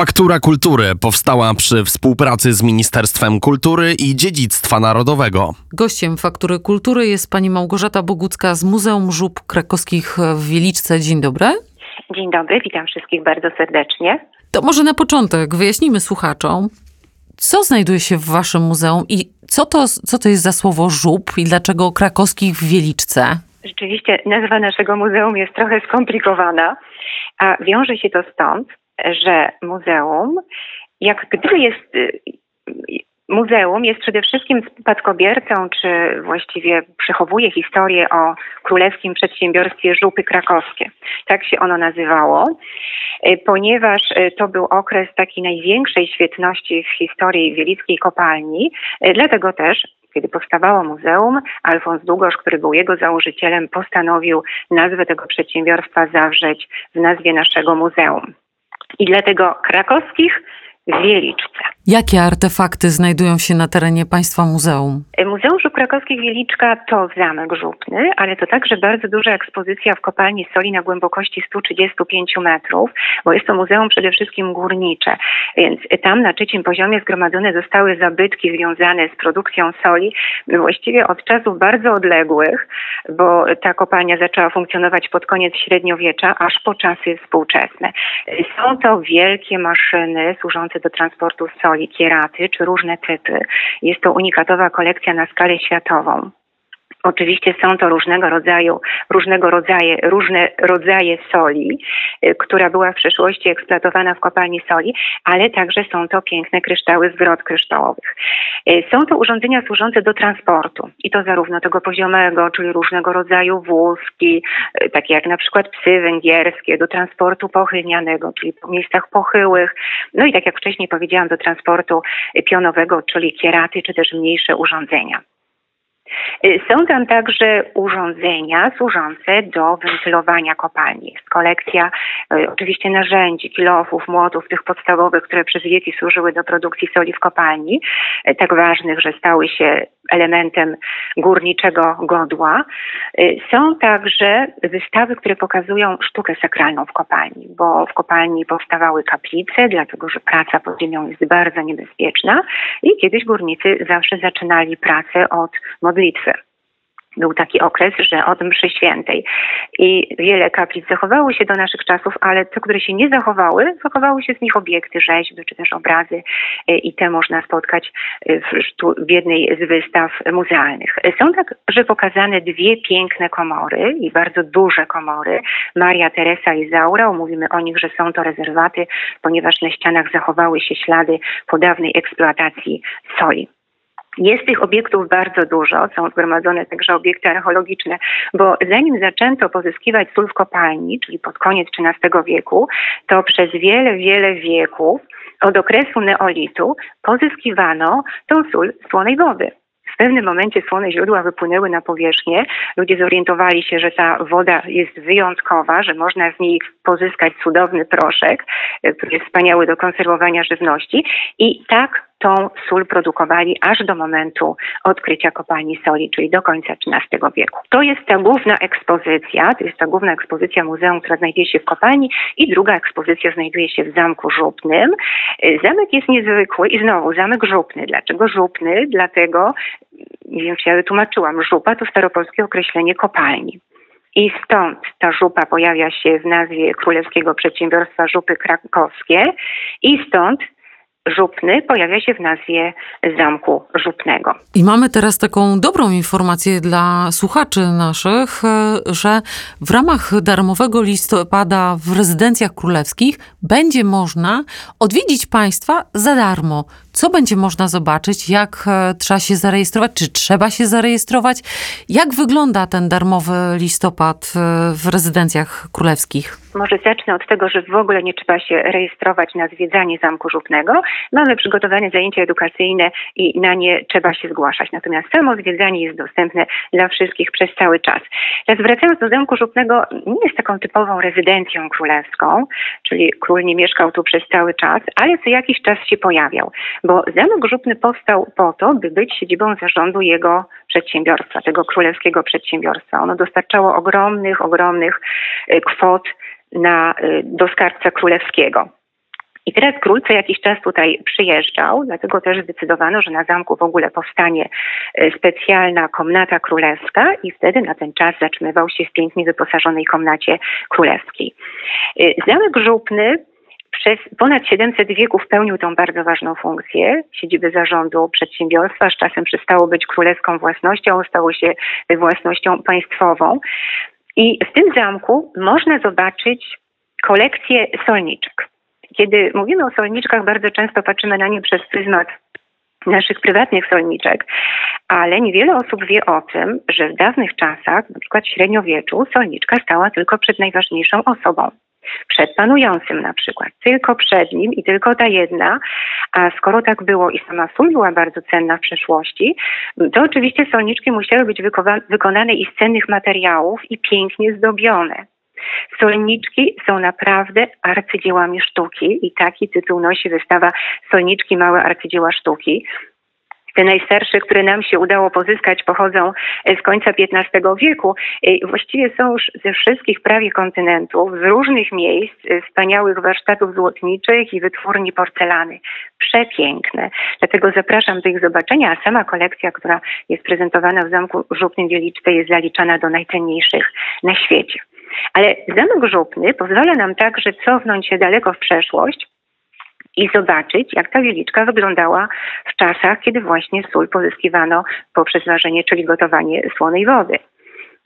Faktura Kultury powstała przy współpracy z Ministerstwem Kultury i Dziedzictwa Narodowego. Gościem Faktury Kultury jest pani Małgorzata Bogucka z Muzeum Żub Krakowskich w Wieliczce. Dzień dobry. Dzień dobry, witam wszystkich bardzo serdecznie. To może na początek wyjaśnimy słuchaczom, co znajduje się w waszym muzeum i co to, co to jest za słowo żub i dlaczego krakowskich w Wieliczce? Rzeczywiście nazwa naszego muzeum jest trochę skomplikowana, a wiąże się to stąd, że muzeum, jak gdyby jest y, muzeum jest przede wszystkim spadkobiercą, czy właściwie przechowuje historię o królewskim przedsiębiorstwie Żupy Krakowskie. Tak się ono nazywało, y, ponieważ y, to był okres takiej największej świetności w historii Wielickiej Kopalni. Dlatego też kiedy powstawało muzeum, Alfons Długosz, który był jego założycielem, postanowił nazwę tego przedsiębiorstwa zawrzeć w nazwie naszego muzeum i dlatego krakowskich w Wieliczce. Jakie artefakty znajdują się na terenie Państwa Muzeum? Muzeum Żuk Krakowskich Wieliczka to zamek żupny, ale to także bardzo duża ekspozycja w kopalni soli na głębokości 135 metrów, bo jest to muzeum przede wszystkim górnicze. Więc tam na trzecim poziomie zgromadzone zostały zabytki związane z produkcją soli właściwie od czasów bardzo odległych, bo ta kopalnia zaczęła funkcjonować pod koniec średniowiecza, aż po czasy współczesne. Są to wielkie maszyny służące do transportu soli kieraty czy różne typy. Jest to unikatowa kolekcja na skalę światową. Oczywiście są to różnego rodzaju, różnego różne rodzaje soli, y, która była w przeszłości eksploatowana w kopalni soli, ale także są to piękne kryształy z grot kryształowych. Y, są to urządzenia służące do transportu i to zarówno tego poziomego, czyli różnego rodzaju wózki, y, takie jak na przykład psy węgierskie, do transportu pochylnianego, czyli po miejscach pochyłych, no i tak jak wcześniej powiedziałam, do transportu pionowego, czyli kieraty, czy też mniejsze urządzenia. Y, są tam także urządzenia służące do wentylowania kopalni. Jest kolekcja y, oczywiście narzędzi, kilofów, młotów, tych podstawowych, które przez wieki służyły do produkcji soli w kopalni, y, tak ważnych, że stały się elementem górniczego godła. Są także wystawy, które pokazują sztukę sakralną w kopalni, bo w kopalni powstawały kaplice, dlatego że praca pod ziemią jest bardzo niebezpieczna i kiedyś górnicy zawsze zaczynali pracę od modlitwy. Był taki okres, że od mszy świętej. I wiele kaplic zachowało się do naszych czasów, ale te, które się nie zachowały, zachowały się z nich obiekty, rzeźby czy też obrazy i te można spotkać w, jednej z wystaw muzealnych. Są także pokazane dwie piękne komory i bardzo duże komory. Maria Teresa i Zaura, mówimy o nich, że są to rezerwaty, ponieważ na ścianach zachowały się ślady po dawnej eksploatacji soli. Jest tych obiektów bardzo dużo, są zgromadzone także obiekty archeologiczne, bo zanim zaczęto pozyskiwać sól w kopalni, czyli pod koniec XIII wieku, to przez wiele, wiele wieków od okresu neolitu pozyskiwano tą sól z słonej wody. W pewnym momencie słone źródła wypłynęły na powierzchnię. Ludzie zorientowali się, że ta woda jest wyjątkowa, że można z niej pozyskać cudowny proszek, który jest wspaniały do konserwowania żywności. I tak tą sól produkowali aż do momentu odkrycia kopalni soli, czyli do końca XIII wieku. To jest ta główna ekspozycja, to jest ta główna ekspozycja muzeum, która znajduje się w kopalni i druga ekspozycja znajduje się w Zamku Żupnym. Zamek jest niezwykły i znowu zamek żupny. Dlaczego żupny? Dlatego, nie wiem czy ja wytłumaczyłam, żupa to staropolskie określenie kopalni. I stąd ta żupa pojawia się w nazwie Królewskiego Przedsiębiorstwa Żupy Krakowskie i stąd Żupny pojawia się w nazwie Zamku Żupnego. I mamy teraz taką dobrą informację dla słuchaczy naszych, e, że w ramach darmowego listopada w rezydencjach królewskich będzie można odwiedzić Państwa za darmo. Co będzie można zobaczyć? Jak e, trzeba się zarejestrować? Czy trzeba się zarejestrować? Jak wygląda ten darmowy listopad e, w rezydencjach królewskich? Może zacznę od tego, że w ogóle nie trzeba się rejestrować na zwiedzanie Zamku Żupnego. Mamy przygotowane zajęcia edukacyjne i na nie trzeba się zgłaszać. Natomiast samo zwiedzanie jest dostępne dla wszystkich przez cały czas. Teraz wracając do Zamku Żupnego, nie jest taką typową rezydencją królewską, czyli król nie mieszkał tu przez cały czas, ale co jakiś czas się pojawiał, bo Zamek Żupny powstał po to, by być siedzibą zarządu jego przedsiębiorstwa, tego królewskiego przedsiębiorstwa. Ono dostarczało ogromnych, ogromnych e, kwot na, y, do skarbca królewskiego. I teraz król co jakiś czas tutaj przyjeżdżał, dlatego też zdecydowano, że na zamku w ogóle powstanie e, specjalna komnata królewska i wtedy na ten czas zatrzymywał się w pięknie wyposażonej komnacie królewskiej. E, zamek Żupny przez ponad 700 wieków pełnił tą bardzo ważną funkcję. Siedziby zarządu przedsiębiorstwa z czasem przestało być królewską własnością, stało się własnością państwową. I w tym zamku można zobaczyć kolekcję solniczek. Kiedy mówimy o solniczkach, bardzo często patrzymy na nie przez pryzmat naszych prywatnych solniczek, ale niewiele osób wie o tym, że w dawnych czasach, na przykład średniowieczu, solniczka stała tylko przed najważniejszą osobą. Przed panującym na przykład, tylko przed nim i tylko ta jedna, a skoro tak było i sama sól była bardzo cenna w przeszłości, to oczywiście solniczki musiały być wykonane i z cennych materiałów i pięknie zdobione. Solniczki są naprawdę arcydziełami sztuki i taki tytuł nosi wystawa Solniczki Małe Arcydzieła Sztuki. Te najstarsze, które nam się udało pozyskać, pochodzą z końca XV wieku. Właściwie są już ze wszystkich prawie kontynentów, z różnych miejsc, wspaniałych warsztatów złotniczych i wytwórni porcelany. Przepiękne. Dlatego zapraszam do ich zobaczenia, a sama kolekcja, która jest prezentowana w Zamku Żupnym Wieliczce jest zaliczana do najcenniejszych na świecie. Ale zamek żupny pozwala nam także cofnąć się daleko w przeszłość i zobaczyć, jak ta wieliczka wyglądała w czasach, kiedy właśnie sól pozyskiwano poprzez ważenie, czyli gotowanie słonej wody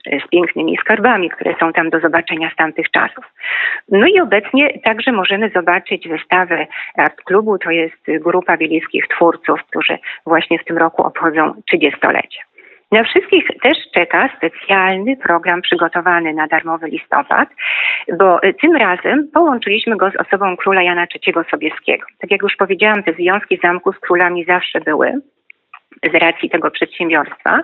z pięknymi skarbami, które są tam do zobaczenia z tamtych czasów. No i obecnie także możemy zobaczyć wystawę Art Klubu, to jest grupa wielickich twórców, którzy właśnie w tym roku obchodzą 30-lecie. Na wszystkich też czeka specjalny program przygotowany na darmowy listopad, bo tym razem połączyliśmy go z osobą króla Jana III Sobieskiego. Tak jak już powiedziałam, te związki zamku z królami zawsze były z racji tego przedsiębiorstwa.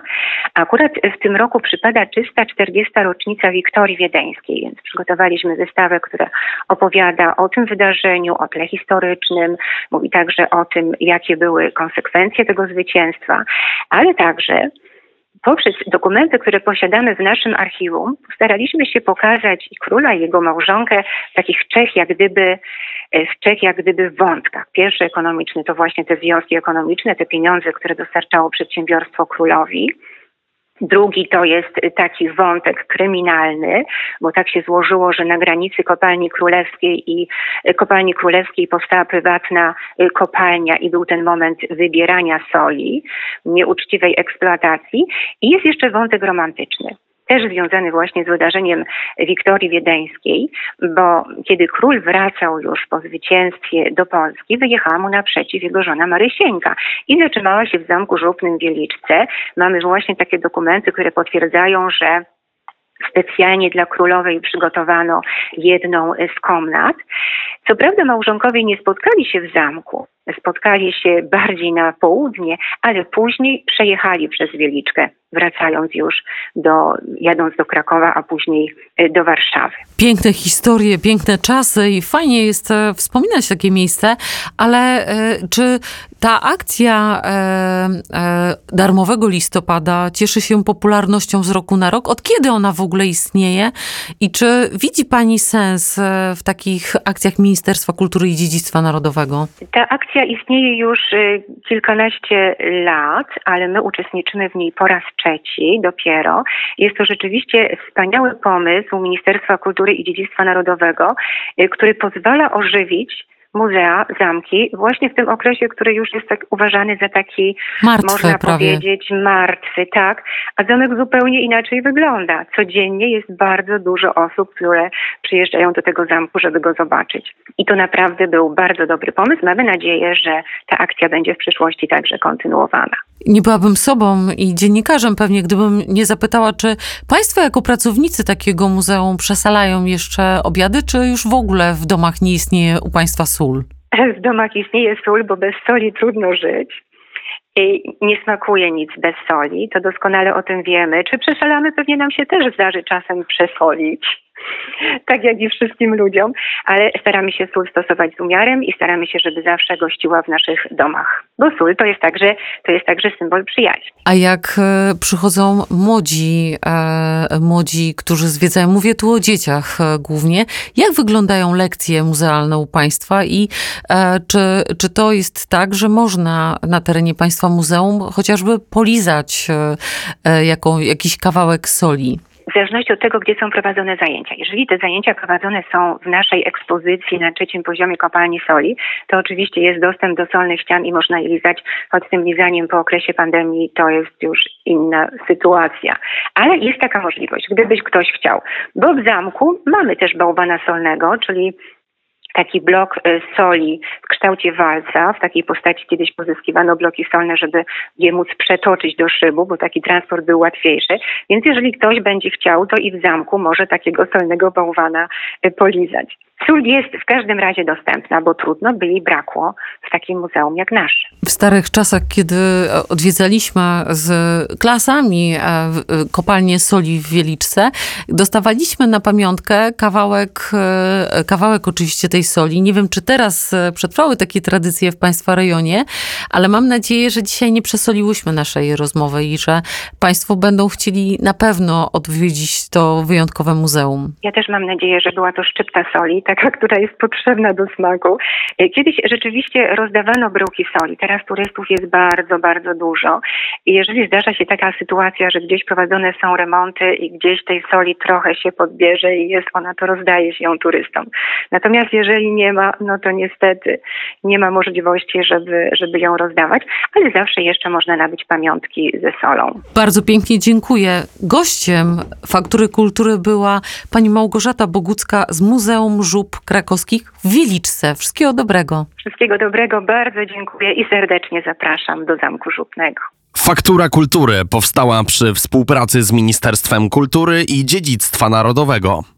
Akurat w tym roku przypada 340. rocznica Wiktorii Wiedeńskiej, więc przygotowaliśmy wystawę, która opowiada o tym wydarzeniu, o tle historycznym, mówi także o tym, jakie były konsekwencje tego zwycięstwa, ale także poprzez dokumenty, które posiadamy w naszym archiwum, staraliśmy się pokazać i króla, i jego małżonkę takich trzech, jak gdyby, e, w trzech, jak gdyby wątkach. Pierwszy ekonomiczny to właśnie te związki ekonomiczne, te pieniądze, które dostarczało przedsiębiorstwo królowi. Drugi to jest taki wątek kryminalny, bo tak się złożyło, że na granicy kopalni królewskiej i kopalni królewskiej powstała prywatna kopalnia i był ten moment wybierania soli, nieuczciwej eksploatacji. I jest jeszcze wątek romantyczny też związany właśnie z wydarzeniem Wiktorii Wiedeńskiej, bo kiedy król wracał już po zwycięstwie do Polski, wyjechała mu naprzeciw jego żona Marysieńka i zatrzymała się w Zamku Żupnym w Wieliczce. Mamy właśnie takie dokumenty, które potwierdzają, że specjalnie dla królowej przygotowano jedną z komnat. Co prawda małżonkowie nie spotkali się w zamku, spotkali się bardziej na południe, ale później przejechali przez Wieliczkę, wracając już do, jadąc do Krakowa, a później e, do Warszawy. Piękne historie, piękne czasy i fajnie jest e, wspominać takie miejsce, ale e, czy ta akcja darmowego listopada cieszy się popularnością z roku na rok? Od kiedy ona w ogóle istnieje? I czy widzi Pani sens w takich akcjach Ministerstwa Kultury i Dziedzictwa Narodowego? Ta akcja Akcja istnieje już y, kilkanaście lat, ale my uczestniczymy w niej po raz trzeci dopiero. Jest to rzeczywiście wspaniały pomysł Ministerstwa Kultury i Dziedzictwa Narodowego, y, który pozwala ożywić muzea, zamki, właśnie w tym okresie, który już jest tak uważany za taki, Martwy, można prawie. powiedzieć, martwy, tak. A zamek zupełnie inaczej wygląda. Codziennie jest bardzo dużo osób, które przyjeżdżają do tego zamku, żeby go zobaczyć. I to naprawdę był bardzo dobry pomysł. Mamy nadzieję, że ta akcja będzie w przyszłości także kontynuowana. Nie byłabym sobą i dziennikarzem pewnie, gdybym nie zapytała, czy Państwo jako pracownicy takiego muzeum przesalają jeszcze obiady, czy już w ogóle w domach nie istnieje u Państwa sól? W domach istnieje sól, bo bez soli trudno żyć. I nie smakuje nic bez soli, to doskonale o tym wiemy. Czy przesalamy? Pewnie nam się też zdarzy czasem przesolić tak jak i wszystkim ludziom, ale staramy się sól stosować z umiarem i staramy się, żeby zawsze gościła w naszych domach. Bo sól to jest także, to jest także symbol przyjaźni. A jak e, przychodzą młodzi, e, młodzi, którzy zwiedzają, mówię tu o dzieciach e, głównie, jak wyglądają lekcje muzealne u Państwa i czy, czy to jest tak, że można na terenie Państwa muzeum chociażby polizać jaką, jakiś kawałek soli? W zależności od tego, gdzie są prowadzone zajęcia. Jeżeli te zajęcia prowadzone są w naszej ekspozycji na trzecim poziomie kopalni soli, to oczywiście jest dostęp do solnych ścian i można je lizać, choć tym lizaniem po okresie pandemii to jest już inna sytuacja. Ale jest taka możliwość, gdybyś ktoś chciał. Bo w zamku mamy też bałwana solnego, czyli taki blok y, soli w kształcie walca. W takiej postaci kiedyś pozyskiwano bloki solne, żeby je móc przetoczyć do szybu, bo taki transport był łatwiejszy. Więc jeżeli ktoś będzie chciał, to i w zamku może takiego solnego bałwana y, polizać. Sól jest w każdym razie dostępna, bo trudno by jej brakło w takim muzeum jak nasze. W starych czasach, kiedy odwiedzaliśmy z klasami e, e, kopalnię soli w Wieliczce, dostawaliśmy na pamiątkę kawałek, e, kawałek oczywiście tej soli. Nie wiem, czy teraz przetrwały takie tradycje w Państwa rejonie, ale mam nadzieję, że dzisiaj nie przesoliłyśmy naszej rozmowy i że Państwo będą chcieli na pewno odwiedzić to wyjątkowe muzeum. Ja też mam nadzieję, że była to szczypta soli, taka, która jest potrzebna do smaku. Kiedyś rzeczywiście rozdawano bryłki soli, teraz turystów jest bardzo, bardzo dużo. I jeżeli zdarza się taka sytuacja, że gdzieś prowadzone są remonty i gdzieś tej soli trochę się podbierze i jest ona, to rozdaje się ją turystom. Natomiast jeżeli nie ma, no to niestety nie ma możliwości, żeby, żeby ją rozdawać, ale zawsze jeszcze można nabyć pamiątki ze solą. Bardzo pięknie dziękuję. Gościem Faktury Kultury była pani Małgorzata Bogucka z Muzeum Żub Krakowskich w Wiliczce. Wszystkiego dobrego. Wszystkiego dobrego, bardzo dziękuję i serdecznie zapraszam do Zamku Żupnego. Faktura Kultury powstała przy współpracy z Ministerstwem Kultury i Dziedzictwa Narodowego.